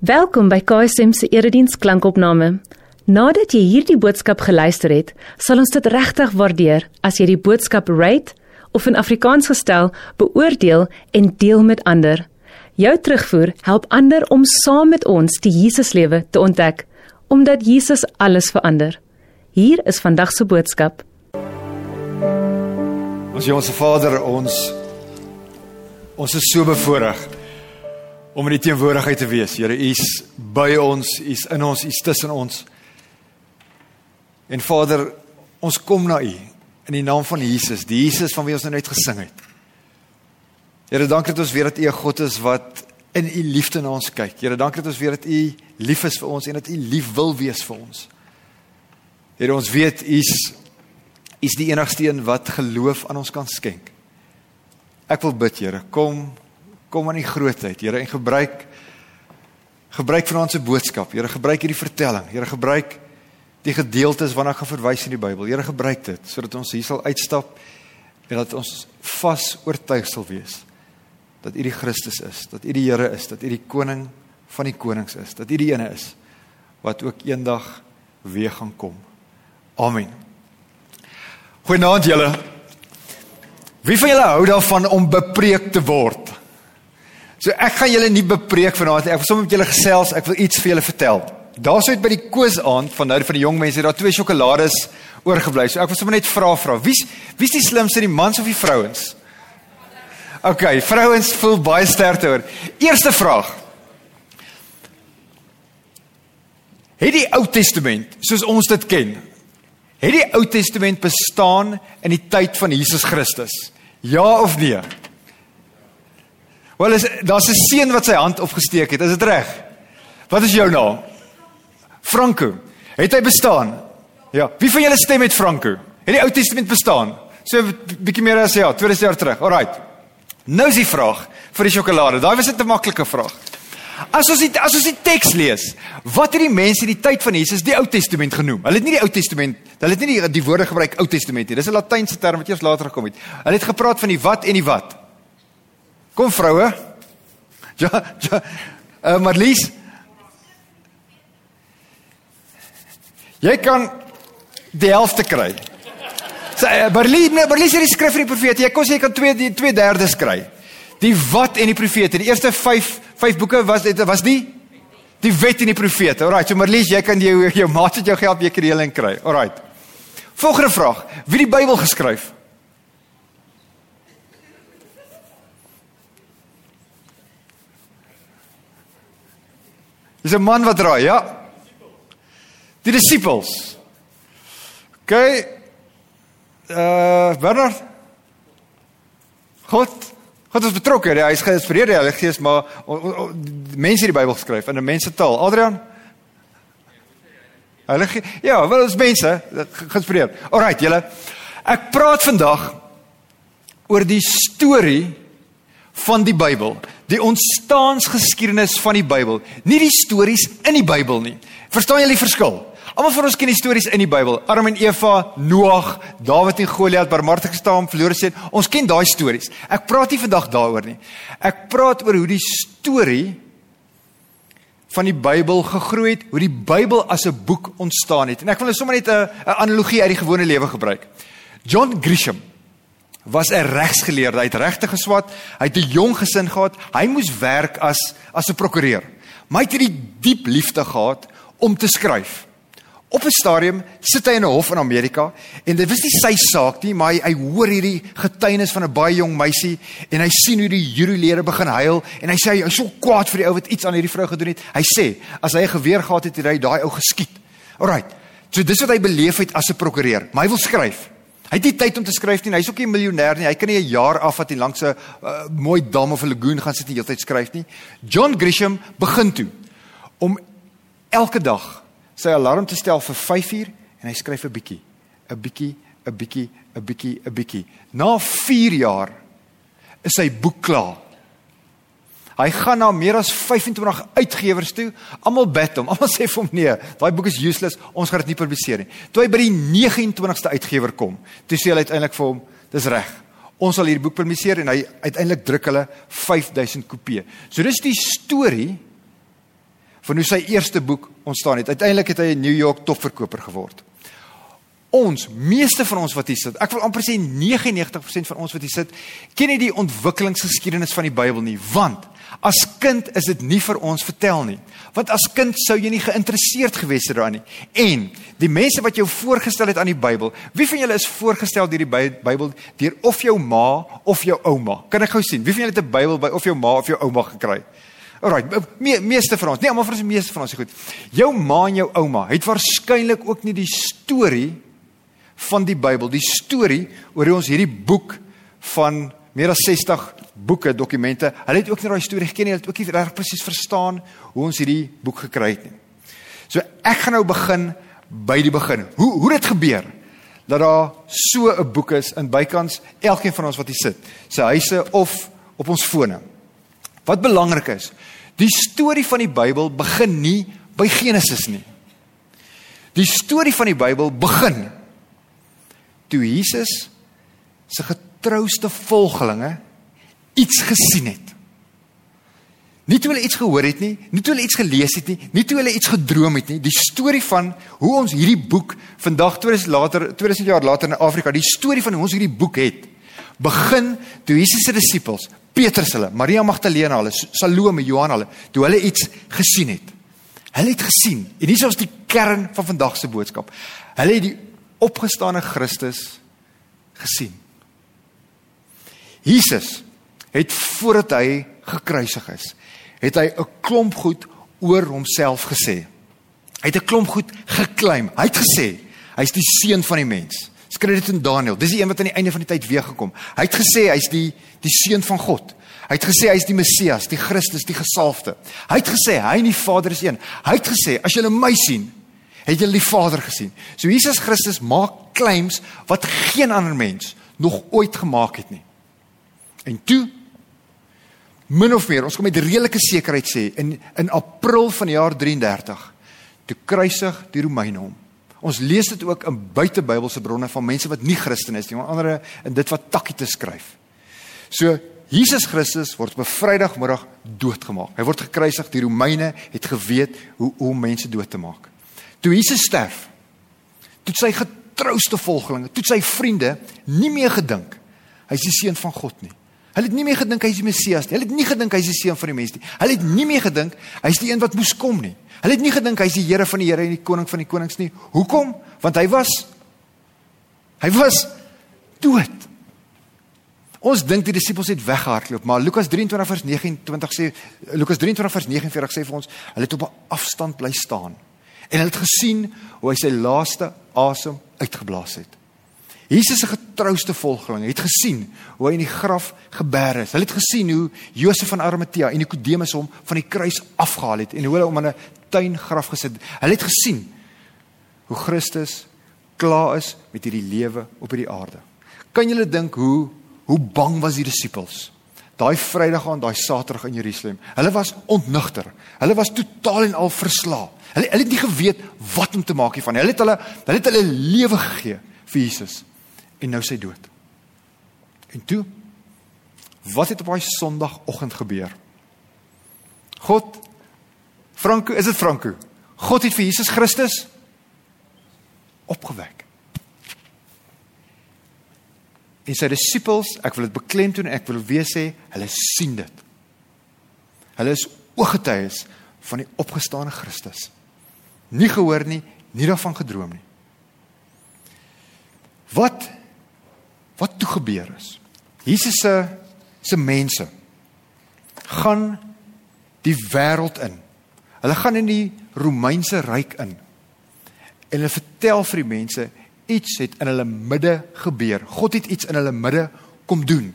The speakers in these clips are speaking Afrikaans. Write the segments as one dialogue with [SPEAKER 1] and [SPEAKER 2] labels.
[SPEAKER 1] Welkom by KSM se erediens klankopname. Nadat jy hierdie boodskap geluister het, sal ons dit regtig waardeer as jy die boodskap rate of in Afrikaans gestel beoordeel en deel met ander. Jou terugvoer help ander om saam met ons die Jesuslewe te ontdek, omdat Jesus alles verander. Hier is vandag se boodskap.
[SPEAKER 2] Ons Hemelse Vader, ons ons is so bevoorreg om in die teenwoordigheid te wees. Here, U's by ons, U's in ons, U's tussen ons. En Vader, ons kom na U in die naam van Jesus, die Jesus van wie ons nou net gesing het. Here, dankie dat ons weet dat U 'n God is wat in U liefde na ons kyk. Here, dankie dat ons weet dat U lief is vir ons en dat U lief wil wees vir ons. Here, ons weet U's is die enigste een wat geloof aan ons kan skenk. Ek wil bid, Here, kom kom aan die grootheid, Here, en gebruik gebruik vanaand se boodskap. Here, gebruik hierdie vertelling. Here, gebruik die gedeeltes waarna ek verwys in die Bybel. Here, gebruik dit sodat ons hier sal uitstap en dat ons vas oortuig sal wees dat U die Christus is, dat U die Here is, dat U die koning van die konings is, dat U die ene is wat ook eendag weer gaan kom. Amen. Goeienaand julle. Wie van julle hou daarvan om bepreek te word? So ek gaan julle nie bepreek vanaand nie. Ek wil sommer met julle gesels. Ek wil iets vir julle vertel. Daar's uit by die koosaand van nou vir die jong mense, daar twee sjokolades oorgebly. So ek wil sommer net vra vra. Wie's wie's die slimste, die mans of die vrouens? OK, vrouens voel baie sterk oor. Eerste vraag. Het die Ou Testament, soos ons dit ken, het die Ou Testament bestaan in die tyd van Jesus Christus? Ja of nee? Wel is daar's 'n seun wat sy hand opgesteek het. Is dit reg? Wat is jou naam? Franco. Het hy bestaan? Ja. Wie van julle stem met Franco? Het die Ou Testament bestaan? So 'n bietjie meer as ja, 2000 jaar terug. Alraight. Nou is die vraag vir die sjokolade. Daai was 'n te maklike vraag. As ons die, as ons die teks lees, wat het die mense in die tyd van Jesus die Ou Testament genoem? Hulle het nie die Ou Testament, hulle het nie die, die woorde gebruik Ou Testament nie. Dis 'n Latynse term wat eers later gekom het. Hulle het gepraat van die wat en die wat. Kom vroue. Ja, ja. Uh, Marlies. Jy kan die helfte kry. Sy uh, Marlies, Marlies het die skrif van die profete. Jy kon sê jy kan 2 2/3 kry. Die wat en die profete. Die eerste 5 5 boeke was dit was die die wet en die profete. Alraai, so Marlies, jy kan jou jou maat het jou jy kan die hele kry. Alraai. Volgende vraag. Wie die Bybel geskryf? Dis 'n man wat draai, ja. Die disippels. OK. Uh Bernard. God, God is betrokke. Hy is die Heilige Gees, maar o, o, o, mense die Bybel geskryf in 'n mensetaal. Adrian. Heilige Ja, wel ons mense geïnspireer. Alrite, julle. Ek praat vandag oor die storie van die Bybel, die ontstaansgeskiedenis van die Bybel, nie die stories in die Bybel nie. Verstaan julle die verskil? Almal van ons ken die stories in die Bybel. Adam en Eva, Noag, Dawid en Goliat, barmhartige staan, verlore seun. Ons ken daai stories. Ek praat nie vandag daaroor nie. Ek praat oor hoe die storie van die Bybel gegroei het, hoe die Bybel as 'n boek ontstaan het. En ek wil net sommer net 'n analogie uit die gewone lewe gebruik. John Grisham was 'n regsgeleerde. Hy het regte geswat. Hy het 'n jong gesin gehad. Hy moes werk as as 'n prokureur. Maar hy het hierdie diep liefde gehad om te skryf. Op 'n stadium sit hy in 'n hof in Amerika en dit was nie sy saak nie, maar hy, hy hoor hierdie getuienis van 'n baie jong meisie en hy sien hoe die jurylede begin huil en hy sê hy's so kwaad vir die ou wat iets aan hierdie vrou gedoen het. Hy sê as hy 'n geweer gehad het, het hy daai ou geskiet. Alraight. So dis wat hy beleef het as 'n prokureur. Maar hy wil skryf. Hy het nie tyd om te skryf nie. Hy's ook nie 'n miljonair nie. Hy kan nie 'n jaar afvat en langs 'n uh, mooi dam of 'n lagoon gaan sit en heeltyd skryf nie. John Grisham begin toe om elke dag sy alarm te stel vir 5uur en hy skryf 'n bietjie, 'n bietjie, 'n bietjie, 'n bietjie, 'n bietjie. Na 4 jaar is sy boek klaar. Hy gaan na meer as 25 uitgewers toe. Almal bid hom. Almal sê vir hom nee, daai boek is useless. Ons gaan dit nie publiseer nie. Toe hy by die 29ste uitgewer kom, toe sê hulle uiteindelik vir hom, dis reg. Ons sal hierdie boek publiseer en hy uiteindelik druk hulle 5000 kopieë. So dis die storie van hoe sy eerste boek ontstaan het. Uiteindelik het hy 'n New York topverkoper geword. Ons, meeste van ons wat hier sit, ek wil amper sê 99% van ons wat hier sit, ken nie die ontwikkelingsgeskiedenis van die Bybel nie, want as kind is dit nie vir ons vertel nie. Want as kind sou jy nie geïnteresseerd gewees het daarin nie. En die mense wat jou voorgestel het aan die Bybel, wie van julle is voorgestel deur die Bybel deur of jou ma of jou ouma? Kan ek gou sien? Wie van julle het 'n Bybel by of jou ma of jou ouma gekry? Alraai, me, meeste van ons, nee, almal vir die meeste van ons is goed. Jou ma en jou ouma het waarskynlik ook nie die storie van die Bybel, die storie oor hoe ons hierdie boek van meer as 60 boeke, dokumente, hulle het ook nie daai storie geken nie, hulle het ook nie reg presies verstaan hoe ons hierdie boek gekry het nie. So ek gaan nou begin by die begin. Hoe hoe dit gebeur dat daar so 'n boek is in bykans elkeen van ons wat hier sit, se huise of op ons fone. Wat belangrik is, die storie van die Bybel begin nie by Genesis nie. Die storie van die Bybel begin toe Jesus se getrouste volgelinge iets gesien het. Nie toe hulle iets gehoor het nie, nie toe hulle iets gelees het nie, nie toe hulle iets gedroom het nie. Die storie van hoe ons hierdie boek vandag 2000 later 2000 jaar later in Afrika, die storie van hoe ons hierdie boek het, begin toe Jesus se disippels Petrus hulle, Maria Magdalena hulle, Salome, Johan hulle, toe hulle iets gesien het. Hulle het gesien en hier is die kern van vandag se boodskap. Hulle het die opgestane Christus gesien. Jesus het voordat hy gekruisig is, het hy 'n klomp goed oor homself gesê. Hy het 'n klomp goed geklaim. Hy het gesê hy's die seun van die mens. Skryf dit in Daniël. Dis die een wat aan die einde van die tyd weer gekom. Hy het gesê hy's die die seun van God. Hy het gesê hy's die Messias, die Christus, die gesalfde. Hy het gesê hy en die Vader is een. Hy het gesê as julle my sien, het julle die Vader gesien. So Jesus Christus maak claims wat geen ander mens nog ooit gemaak het nie. En toe min of meer, ons kom met redelike sekerheid sê in in April van die jaar 33 toe kruisig die Romeine hom. Ons lees dit ook in buitebybelse bronne van mense wat nie Christen is nie, onder andere in dit wat Tacitus skryf. So Jesus Christus word op 'n Vrydagmiddag doodgemaak. Hy word gekruisig. Die Romeine het geweet hoe hoe mense dood te maak. Toe Jesus sterf, toe sy getrouste volgelinge, toe sy vriende nie meer gedink hy's die seun van God nie. Hulle het nie meer gedink hy's die Messias nie. Hulle het nie gedink hy's die seun van die mens nie. Hulle het nie meer gedink hy's die een wat moes kom nie. Hulle het nie gedink hy's die Here van die Here en die koning van die konings nie. Hoekom? Want hy was hy was dood. Ons dink die disippels het weggehardloop, maar Lukas 23 vers 29 sê Lukas 23 vers 49 sê vir ons, hulle het op 'n afstand bly staan en hulle het gesien hoe hy sy laaste asem uitgeblaas het. Jesus se getrouste volgelinge het gesien hoe hy in die graf geberg is. Hulle het gesien hoe Josef van Arimatea en Nikodemus hom van die kruis afgehaal het en hoe hulle hom in 'n tuingraf gesit het. Hulle het gesien hoe Christus klaar is met hierdie lewe op hierdie aarde. Kan julle dink hoe hoe bang was die disippels? Daai Vrydag aan daai Saterdag in Jerusalem. Hulle was ontnugter. Hulle was totaal en al verslaap. Hulle hulle het nie geweet wat om te maak hiervan. Hulle het hulle hulle het hulle lewe gegee vir Jesus en nou sy dood. En toe wat het op daai Sondagoggend gebeur? God Franco, is dit Franco? God het vir Jesus Christus opgewek. En sy disippels, ek wil dit beklemtoon ek wil weer sê, hulle sien dit. Hulle is ooggetuies van die opgestane Christus. Nie gehoor nie, nie daarvan gedroom nie. Wat wat toe gebeur is. Jesus se se mense gaan die wêreld in. Hulle gaan in die Romeinse ryk in. En hulle vertel vir die mense iets het in hulle midde gebeur. God het iets in hulle midde kom doen.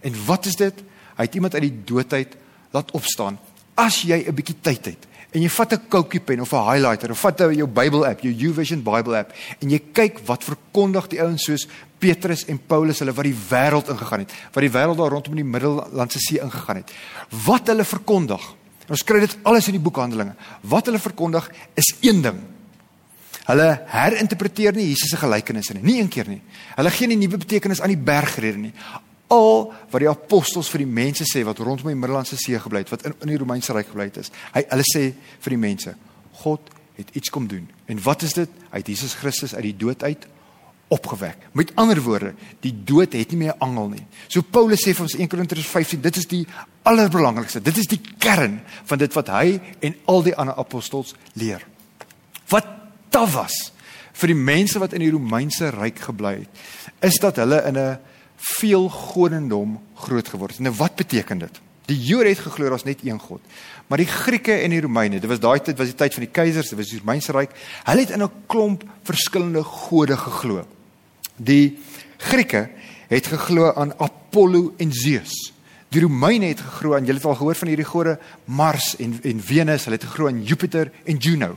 [SPEAKER 2] En wat is dit? Hy het iemand uit die doodheid laat opstaan. As jy 'n bietjie tyd het en jy vat 'n Cokie pen of 'n highlighter of vat jou Bible app, jou YouVersion Bible app en jy kyk wat verkondig die ouens soos Petrus en Paulus hulle wat die wêreld ingegaan het, wat die wêreld daar rondom in die Middellandse See ingegaan het. Wat hulle verkondig. Ons kry dit alles in die boek Handelinge. Wat hulle verkondig is een ding. Hulle herinterpreteer nie Jesus se gelykenisse nie, nie een keer nie. Hulle gee nie nuwe betekenis aan die bergrede nie. al wat die apostels vir die mense sê wat rondom die Middellandse See gebly het, wat in in die Romeinse ryk gebly het is. Hy hulle sê vir die mense, God het iets kom doen. En wat is dit? Hy het Jesus Christus uit die dood uit opgewek. Met ander woorde, die dood het nie meer angel nie. So Paulus sê vir ons 1 Korintiërs 15, dit is die allerbelangrikste. Dit is die kern van dit wat hy en al die ander apostels leer. Wat taaf was vir die mense wat in die Romeinse ryk gebly het, is dat hulle in 'n veel godendom groot geword het. Nou wat beteken dit? Die Jode het geglo daar's net een God. Maar die Grieke en die Romeine, dit was daai tyd was die tyd van die keisers, dit was die Romeinse ryk. Hulle het in 'n klomp verskillende gode geglo. Die Grieke het geglo aan Apollo en Zeus. Die Romeine het geglo aan, julle het al gehoor van hierdie gode Mars en en Venus, hulle het geglo aan Jupiter en Juno.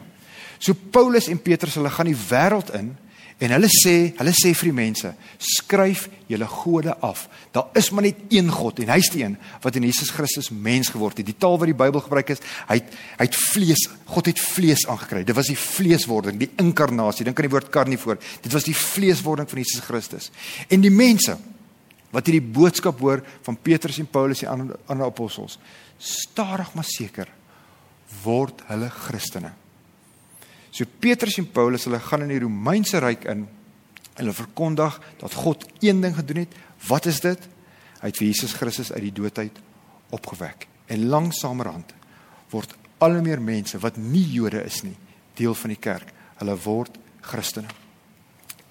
[SPEAKER 2] So Paulus en Petrus, hulle gaan die wêreld in en hulle sê, hulle sê vir die mense, skryf julle gode af. Daar is maar net een God en hy's die een wat in Jesus Christus mens geword het. Die taal wat die Bybel gebruik is, hy het hy het vlees, God het vlees aangekry. Dit was die vleeswording, die inkarnasie. Dink aan die woord karnivoor. Dit was die vleeswording van Jesus Christus. En die mense wat hierdie boodskap hoor van Petrus en Paulus en ander ander apostels, stadig maar seker word hulle Christene. So Petrus en Paulus, hulle gaan in die Romeinse ryk in hulle verkondig dat God een ding gedoen het. Wat is dit? Hy het vir Jesus Christus uit die dood uit opgewek. En langsamerhand word al hoe meer mense wat nie Jode is nie, deel van die kerk. Hulle word Christene.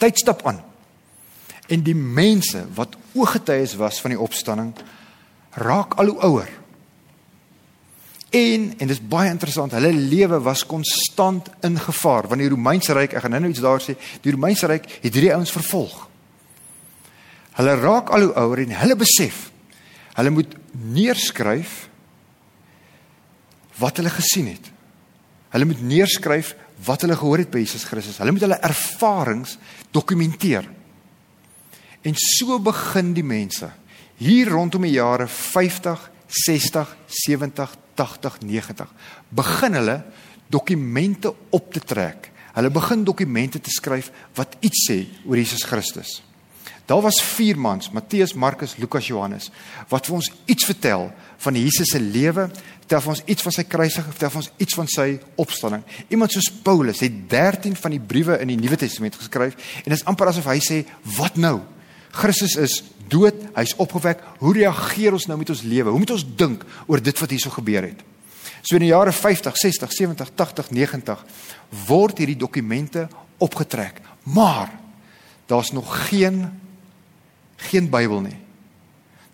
[SPEAKER 2] Tyd stap aan. En die mense wat ooggetuies was van die opstanding raak al hoe ouer. En en dis baie interessant, hulle lewe was konstant in gevaar want die Romeinse ryk, ek gaan nou iets daar sê, die Romeinse ryk het hierdie ouens vervolg. Hulle raak al hoe ouer en hulle besef hulle moet neerskryf wat hulle gesien het. Hulle moet neerskryf wat hulle gehoor het by Jesus Christus. Hulle moet hulle ervarings dokumenteer. En so begin die mense hier rondom die jare 50, 60, 70, 80, 90 begin hulle dokumente op te trek. Hulle begin dokumente te skryf wat iets sê oor Jesus Christus. Daar was vier mans, Matteus, Markus, Lukas, Johannes, wat vir ons iets vertel van Jesus se lewe, vertel vir ons iets van sy kruisiging, vertel vir ons iets van sy opstanding. Iemand soos Paulus het 13 van die briewe in die Nuwe Testament geskryf en dit is amper asof hy sê, "Wat nou? Christus is dood, hy's opgewek. Hoe reageer ons nou met ons lewe? Hoe moet ons dink oor dit wat hierso gebeur het? So in die jare 50, 60, 70, 80, 90 word hierdie dokumente opgetrek. Maar daar's nog geen geen Bybel nie.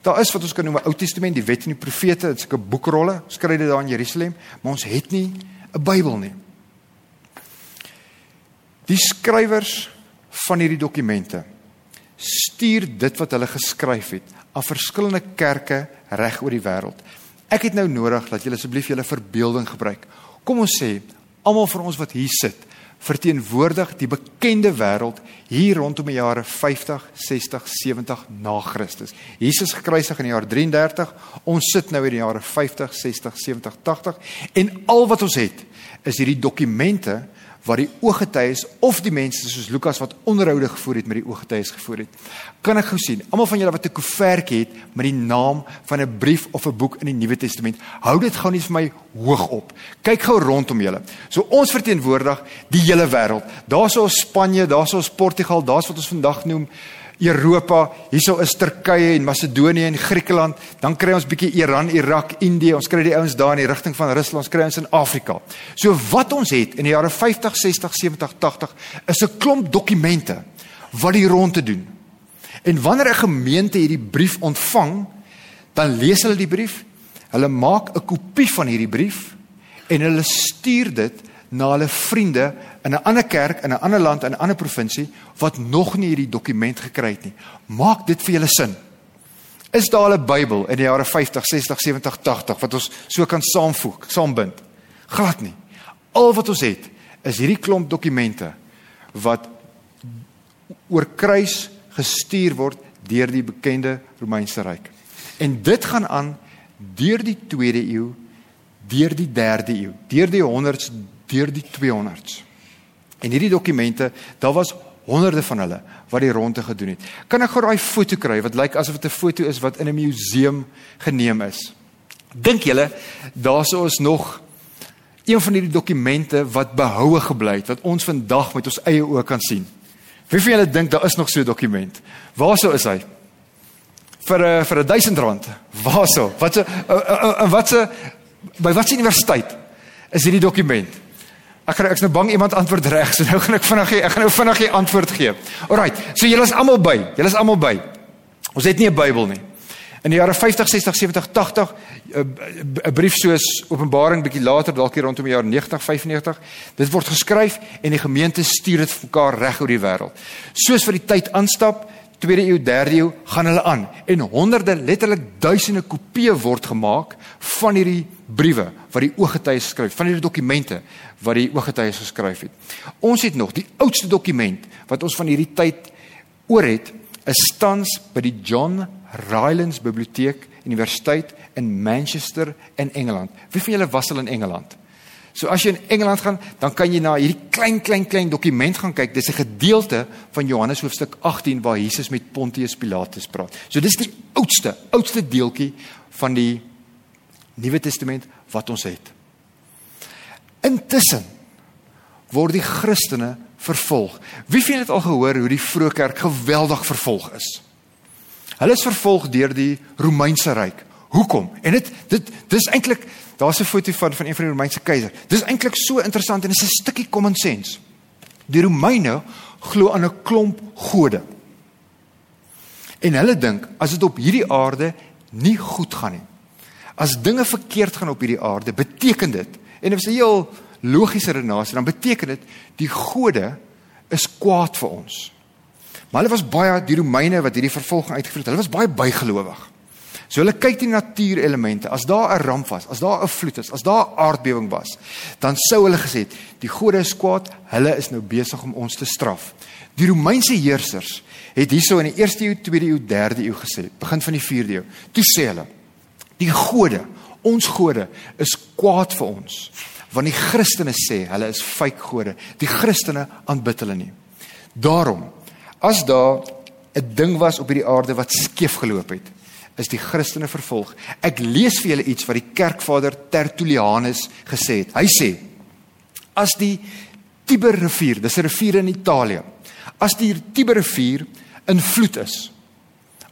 [SPEAKER 2] Daar is wat ons kan noem 'n Ou Testament, die Wet en die Profete, dit's 'n boekrolle, skryf dit daar in Jerusalem, maar ons het nie 'n Bybel nie. Die skrywers van hierdie dokumente stuur dit wat hulle geskryf het aan verskillende kerke reg oor die wêreld. Ek het nou nodig dat julle asseblief julle verbeelding gebruik. Kom ons sê, almal van ons wat hier sit, verteenwoordig die bekende wêreld hier rondom die jare 50, 60, 70 na Christus. Jesus gekruisig in die jaar 33, ons sit nou in die jare 50, 60, 70, 80 en al wat ons het is hierdie dokumente wat die ooggetuies of die mense soos Lukas wat onderhoude gevoer het met die ooggetuies gevoer het. Kan ek gou sien, almal van julle wat 'n koevertjie het met die naam van 'n brief of 'n boek in die Nuwe Testament, hou dit gou net vir my hoog op. Kyk gou rondom julle. So ons verteenwoordig die hele wêreld. Daar's ons Spanje, daar's ons Portugal, daar's wat ons vandag noem Europa, hierso is Turkye en Macedonië en Griekeland, dan kry ons bietjie Iran, Irak, Indië, ons kry die ouens daar in die rigting van Rusland, ons kry ons in Afrika. So wat ons het in die jare 50, 60, 70, 80 is 'n klomp dokumente wat die rond te doen. En wanneer 'n gemeente hierdie brief ontvang, dan lees hulle die brief, hulle maak 'n kopie van hierdie brief en hulle stuur dit na hulle vriende in 'n ander kerk in 'n ander land in 'n ander provinsie wat nog nie hierdie dokument gekry het nie. Maak dit vir julle sin. Is daar 'n Bybel in die jare 50, 60, 70, 80 wat ons so kan saamvoeg, saambind? Glad nie. Al wat ons het is hierdie klomp dokumente wat oor kruis gestuur word deur die bekende Romeinse ryk. En dit gaan aan deur die 2de eeu, deur die 3de eeu, deur die 100s deur die 200s. En hierdie dokumente, daar was honderde van hulle wat die ronde gedoen het. Kan ek gou daai foto kry wat lyk asof dit 'n foto is wat in 'n museum geneem is? Dink julle daarso is nog een van hierdie dokumente wat behoue gebly het wat ons vandag met ons eie oë kan sien? Wie van julle dink daar is nog so 'n dokument? Waarso is hy? Vir 'n uh, vir 'n 1000 rand. Waarso? Wat se en wat se by watter universiteit is hierdie dokument? Ek gaan ek's nou bang iemand antwoord reg, so nou gaan ek vinnig ek gaan nou vinnig 'n antwoord gee. Alraai. So julle is almal by. Julle is almal by. Ons het nie 'n Bybel nie. In die jare 50, 60, 70, 80 'n brief soos Openbaring bietjie later dalk hier rondom die jaar 90, 95, dit word geskryf en die gemeente stuur dit vir mekaar reg oor die wêreld. Soos vir die tyd aanstap, tweede eeu, derde eeu, gaan hulle aan en honderde, letterlik duisende kopieë word gemaak van hierdie briewe wat die ooggetuies skryf, van hierdie dokumente wat die ooggetuies geskryf het. Ons het nog die oudste dokument wat ons van hierdie tyd oor het, is tans by die John Rylands Biblioteek Universiteit in Manchester in Engeland. Wie van julle was al in Engeland? So as jy in Engeland gaan, dan kan jy na hierdie klein klein klein dokument gaan kyk. Dis 'n gedeelte van Johannes hoofstuk 18 waar Jesus met Pontius Pilatus praat. So dis die oudste, oudste deeltjie van die Nuwe Testament wat ons het. Intussen word die Christene vervolg. Wie van julle het al gehoor hoe die vroeë kerk geweldig vervolg is? Hulle is vervolg deur die Romeinse ryk. Hoekom? En dit dit dis eintlik daar's 'n foto van van een van die Romeinse keisers. Dis eintlik so interessant en dit is 'n stukkie common sense. Die Romeine glo aan 'n klomp gode. En hulle dink as dit op hierdie aarde nie goed gaan nie. As dinge verkeerd gaan op hierdie aarde, beteken dit en dit is 'n heel logiese redenasie, dan beteken dit die gode is kwaad vir ons. Maar hulle was baie die Romeine wat hierdie vervolging uitgevoer het. Hulle was baie bygelowig. So hulle kyk die natuurelemente. As daar 'n ramp was, as daar 'n vloed is, as daar 'n aardbewing was, dan sou hulle gesê het, die gode is kwaad, hulle is nou besig om ons te straf. Die Romeinse heersers het hierso in die 1ste eeu, 2de eeu, 3de eeu gesê, begin van die 4de eeu. Toe sê hulle, die gode, ons gode is kwaad vir ons. Want die Christene sê hulle is fake gode. Die Christene aanbid hulle nie. Daarom As daar 'n ding was op hierdie aarde wat skeef geloop het, is die Christene vervolg. Ek lees vir julle iets wat die kerkvader Tertullianus gesê het. Hy sê: As die Tiber rivier, dis 'n rivier in Italië, as die Tiber rivier in vloed is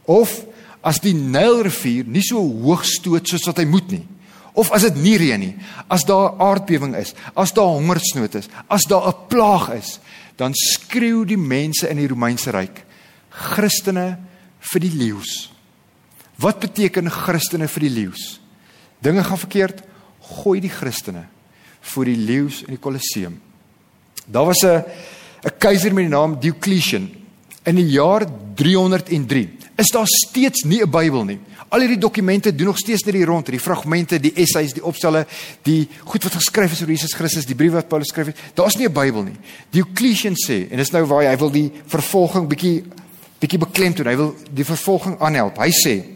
[SPEAKER 2] of as die Nyl rivier nie so hoog stoot soos wat hy moet nie, of as dit nie reën nie, as daar aardbewing is, as daar hongersnood is, as daar 'n plaag is, dan skreeu die mense in die Romeinse ryk Christene vir die leeu's. Wat beteken Christene vir die leeu's? Dinge gaan verkeerd, gooi die Christene voor die leeu's in die Kolosseum. Daar was 'n 'n keiser met die naam Diocletian in die jaar 303. Is daar steeds nie 'n Bybel nie? Al hierdie dokumente doen nog steeds net die rond, die fragmente, die essays, die opstelle, die goed wat geskryf is oor Jesus Christus, die briewe wat Paulus skryf het. Daar's nie 'n Bybel nie. Diocletian sê en dis nou waar hy, hy wil die vervolging bietjie bietjie beklemtoon. Hy wil die vervolging aanhelp. Hy sê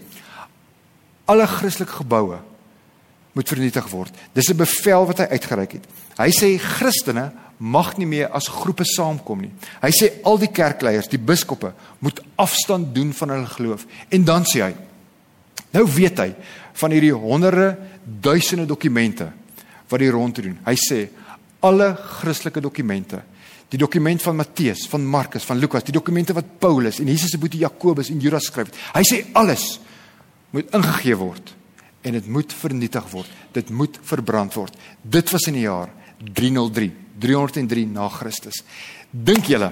[SPEAKER 2] alle Christelike geboue moet vernietig word. Dis 'n bevel wat hy uitgereik het. Hy sê Christene mag nie meer as groepe saamkom nie. Hy sê al die kerkleiers, die biskoppe moet afstand doen van hulle geloof. En dan sê hy Nou weet hy van hierdie honderde duisende dokumente wat hy rond doen. Hy sê alle Christelike dokumente, die dokument van Matteus, van Markus, van Lukas, die dokumente wat Paulus en Jesus se boetie Jakobus en Judas skryf, hy sê alles moet ingegee word en dit moet vernietig word. Dit moet verbrand word. Dit was in die jaar 303, 303 na Christus. Dink julle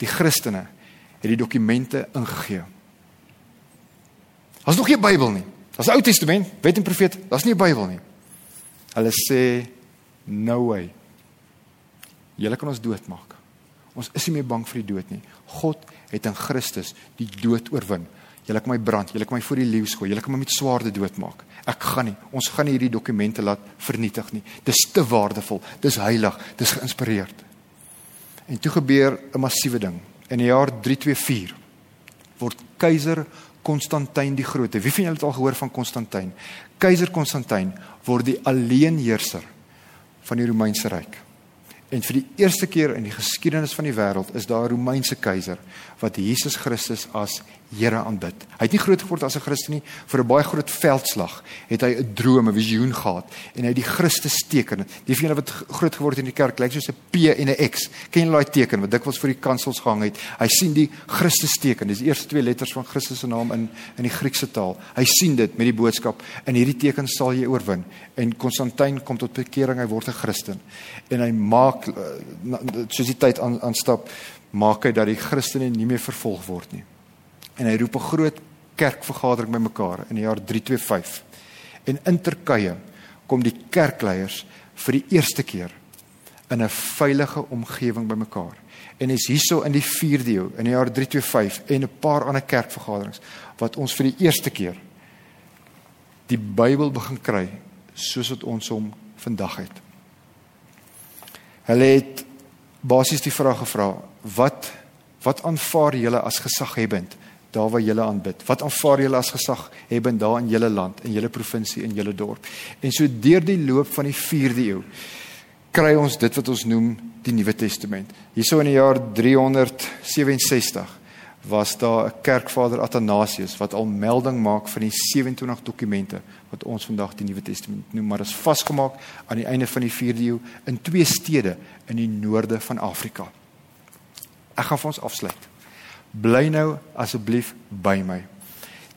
[SPEAKER 2] die Christene het die dokumente ingegee? Daar's nog nie 'n Bybel nie. Die Ou Testament, Wet en Profeet, daar's nie 'n Bybel nie. Hulle sê no way. Julle kan ons doodmaak. Ons is nie meer bang vir die dood nie. God het in Christus die dood oorwin. Julle kan my brand, julle kan my voor die leeu gooi, julle kan my met swaarde doodmaak. Ek gaan nie, ons gaan nie hierdie dokumente laat vernietig nie. Dis te waardevol, dis heilig, dis geïnspireerd. En toe gebeur 'n massiewe ding. In die jaar 324 word keiser Konstantin die Grote. Wie van julle het al gehoor van Konstantin? Keiser Konstantin word die alleenheerser van die Romeinse ryk. En vir die eerste keer in die geskiedenis van die wêreld is daar 'n Romeinse keiser wat Jesus Christus as Here aanbid. Hy het nie groot geword as 'n Christen nie, vir 'n baie groot veldslag het hy 'n droom, 'n visioen gehad en hy het die Christus teken. Die van julle wat groot geword het in die kerk lyk soos 'n P en 'n X. Ken julle daai teken wat dikwels vir die kansels gehang het? Hy sien die Christus teken. Dis die eerste twee letters van Christus se naam in in die Griekse taal. Hy sien dit met die boodskap in hierdie teken sal jy oorwin. En Konstantin kom tot bekering, hy word 'n Christen. En hy maak eh, soos die tyd aan aanstap, maak hy dat die Christene nie meer vervolg word nie en hy roep 'n groot kerkvergadering bymekaar in die jaar 325. En in Turkye kom die kerkleiers vir die eerste keer in 'n veilige omgewing bymekaar. En is hierso in die 4de eeu in die jaar 325 en 'n paar ander kerkvergaderings wat ons vir die eerste keer die Bybel begin kry soos wat ons hom vandag het. Hulle het basies die vraag gevra: Wat wat aanvaar julle as gesaghebend daar waar julle aanbid. Wat aanvaar julle as gesag hebben daar in julle land, in julle provinsie, in julle dorp. En so deur die loop van die 4de eeu kry ons dit wat ons noem die Nuwe Testament. Hierso in die jaar 367 was daar 'n kerkvader Athanasius wat al melding maak van die 27 dokumente wat ons vandag die Nuwe Testament noem, maar is vasgemaak aan die einde van die 4de eeu in twee stede in die noorde van Afrika. Ek gaan vir ons afsluit bly nou asseblief by my.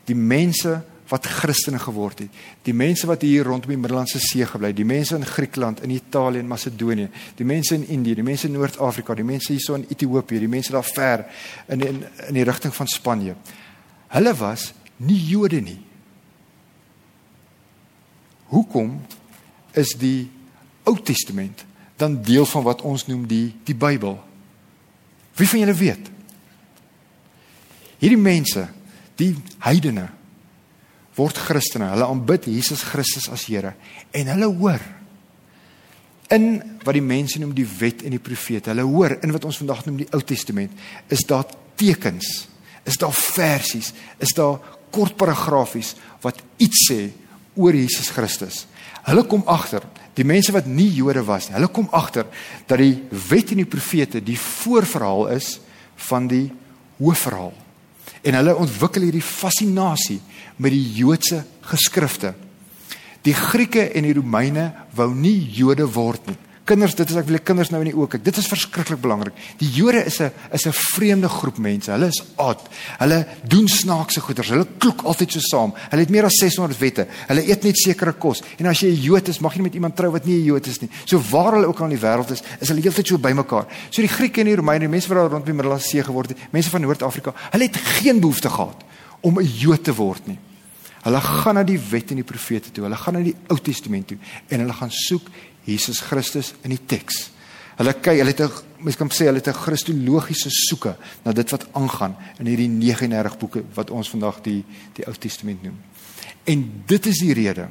[SPEAKER 2] Die mense wat Christene geword het, die mense wat hier rondom die Middellandse See gebly het, die mense in Griekeland, in Italië en Macedonië, die mense in Indië, die mense in Noord-Afrika, die mense hierso in Ethiopië, die mense daar ver in in, in die rigting van Spanje. Hulle was nie Jode nie. Hoekom is die Ou Testament dan deel van wat ons noem die die Bybel? Wie van julle weet? Hierdie mense, die heidene word Christene. Hulle aanbid Jesus Christus as Here en hulle hoor in wat die mense noem die wet en die profete. Hulle hoor in wat ons vandag noem die Ou Testament, is daar tekens, is daar versies, is daar kort paragrafies wat iets sê oor Jesus Christus. Hulle kom agter, die mense wat nie Jode was nie, hulle kom agter dat die wet en die profete die voorverhaal is van die hoofverhaal en hulle ontwikkel hierdie fascinasie met die Joodse geskrifte. Die Grieke en die Romeine wou nie Jode word nie. Kinders, dit is ek wil kinders nou in die oë kyk. Dit is verskriklik belangrik. Die Jode is 'n is 'n vreemde groep mense. Hulle is odd. Hulle doen snaakse goeders. Hulle kloek altyd so saam. Hulle het meer as 600 wette. Hulle eet net sekere kos. En as jy 'n Jood is, mag jy nie met iemand trou wat nie 'n Jood is nie. So waar hulle ook al in die wêreld is, is hulle heeltyd so bymekaar. So die Grieke en die Romeine, die mense wat daar rondom die Middellandse See geword het, mense van Noord-Afrika, hulle het geen behoefte gehad om 'n Jood te word nie. Hulle gaan na die wet en die profete toe. Hulle gaan na die Ou Testament toe en hulle gaan soek Jesus Christus in die teks. Hulle kyk, hulle het 'n mens kan sê hulle het 'n kristologiese soeke na dit wat aangaan in hierdie 39 boeke wat ons vandag die die Ou Testament noem. En dit is die rede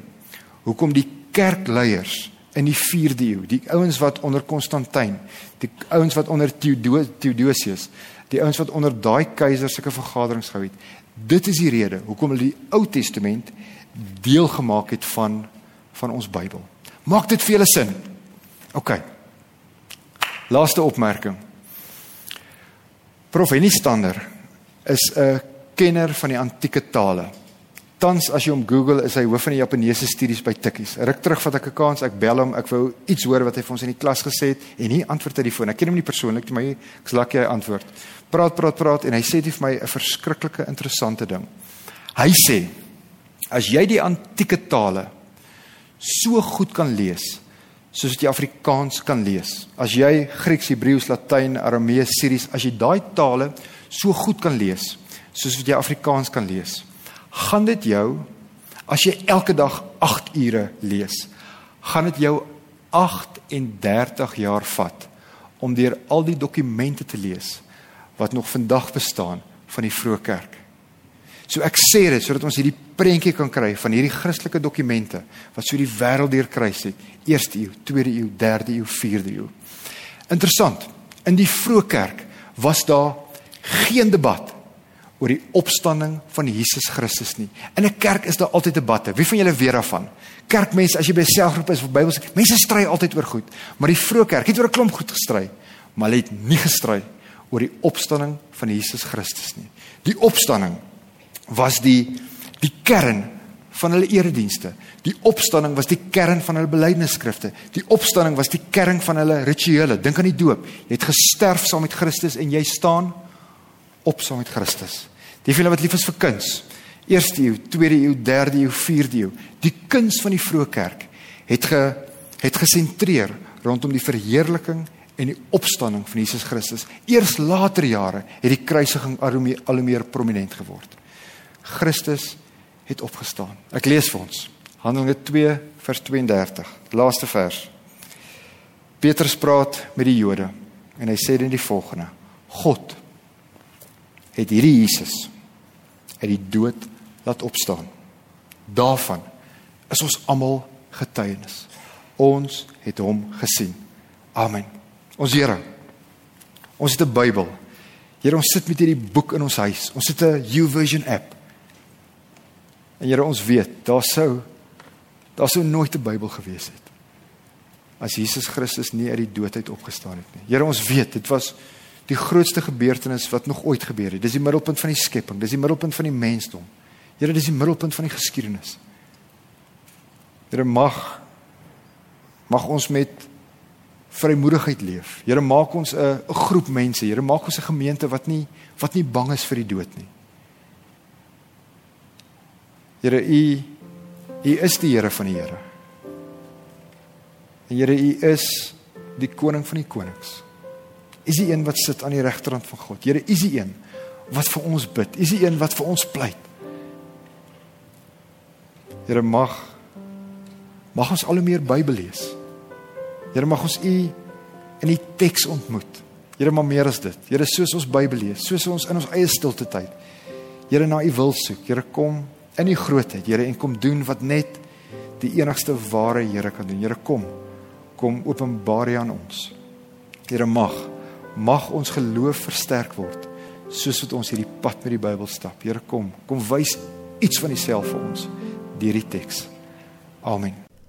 [SPEAKER 2] hoekom die kerkleiers in die 4de eeu, die ouens wat onder Konstantin, die ouens wat onder Theodosius, die ouens wat onder daai keiser sulke vergaderings gehou het. Dit is die rede hoekom hulle die Ou Testament deel gemaak het van van ons Bybel. Maak dit vir julle sin? OK. Laaste opmerking. Prof Henny Stander is 'n kenner van die antieke tale. Tans as jy hom Google is hy hoof van die Japaneese studies by Tikkies. Ruk terug vat ek 'n kans, ek bel hom, ek wou iets hoor wat hy vir ons in die klas gesê het en hy antwoord uit die foon. Ek ken hom nie persoonlik nie, maar ek's lucky hy antwoord. Praat, praat, praat en hy sê dit vir my 'n verskriklike interessante ding. Hy sê as jy die antieke tale so goed kan lees soos wat jy Afrikaans kan lees. As jy Grieks, Hebreëus, Latyn, Aramees, Syries, as jy daai tale so goed kan lees soos wat jy Afrikaans kan lees, gaan dit jou as jy elke dag 8 ure lees, gaan dit jou 38 jaar vat om deur al die dokumente te lees wat nog vandag bestaan van die vroeë kerk. So ek sê dit sodat ons hierdie prentjie kan kry van hierdie Christelike dokumente wat so die wêreld deur kruis het. Eerste eeu, tweede eeu, derde eeu, vierde eeu. Interessant. In die vroeë kerk was daar geen debat oor die opstanding van Jesus Christus nie. In 'n kerk is daar altyd debatte. Wie van julle weet daarvan? Kerkmense, as jy by 'n selgroep is of Bybels, mense stry altyd oor goed, maar die vroeë kerk het oor 'n klomp goed gestry, maar hulle het nie gestry oor die opstanding van Jesus Christus nie. Die opstanding was die die kern van hulle eredienste. Die opstanding was die kern van hulle belydenisskrifte. Die opstanding was die kern van hulle rituele. Dink aan die doop. Jy het gesterf saam met Christus en jy staan op saam met Christus. Die file wat lief is vir kuns. Eerste eeu, tweede eeu, derde eeu, vierde eeu. Die kuns van die vroeë kerk het ge het gesentreer rondom die verheerliking en die opstanding van Jesus Christus. Eers later jare het die kruisiging al hoe meer prominent geword. Christus het opgestaan. Ek lees vir ons. Handelinge 2 vers 32, laaste vers. Petrus praat met die Jode en hy sê dan die volgende: God het hierdie Jesus uit die dood laat opstaan. Daarvan is ons almal getuienis. Ons het hom gesien. Amen. Ons Here. Ons het 'n Bybel. Here, ons sit met hierdie boek in ons huis. Ons het 'n YouVersion app. En Here, ons weet, daar sou daar sou nooit 'n Bybel gewees het as Jesus Christus nie uit die dood uit opgestaan het nie. Here, ons weet, dit was die grootste gebeurtenis wat nog ooit gebeur het. Dis die middelpunt van die skepping, dis die middelpunt van die mensdom. Here, dis die middelpunt van die geskiedenis. Here mag mag ons met vrymoedigheid leef. Here, maak ons 'n groep mense. Here, maak ons 'n gemeente wat nie wat nie bang is vir die dood nie. Here, U U is die Here van die Here. En Here, U is die koning van die konings. U is die een wat sit aan die regterkant van God. Here, U is die een wat vir ons bid. U is die een wat vir ons pleit. Here mag mag ons al hoe meer Bybel lees. Here mag ons U in die teks ontmoet. Here maar meer as dit. Here soos ons Bybel lees, soos ons in ons eie stilte tyd. Here na U wil soek. Here kom in U grootheid, Here en kom doen wat net die enigste ware Here kan doen. Here kom. Kom openbaar U aan ons. Here mag mag ons geloof versterk word soos wat ons hierdie pad met die Bybel stap. Here kom, kom wys iets van Uself vir ons deur die teks. Amen.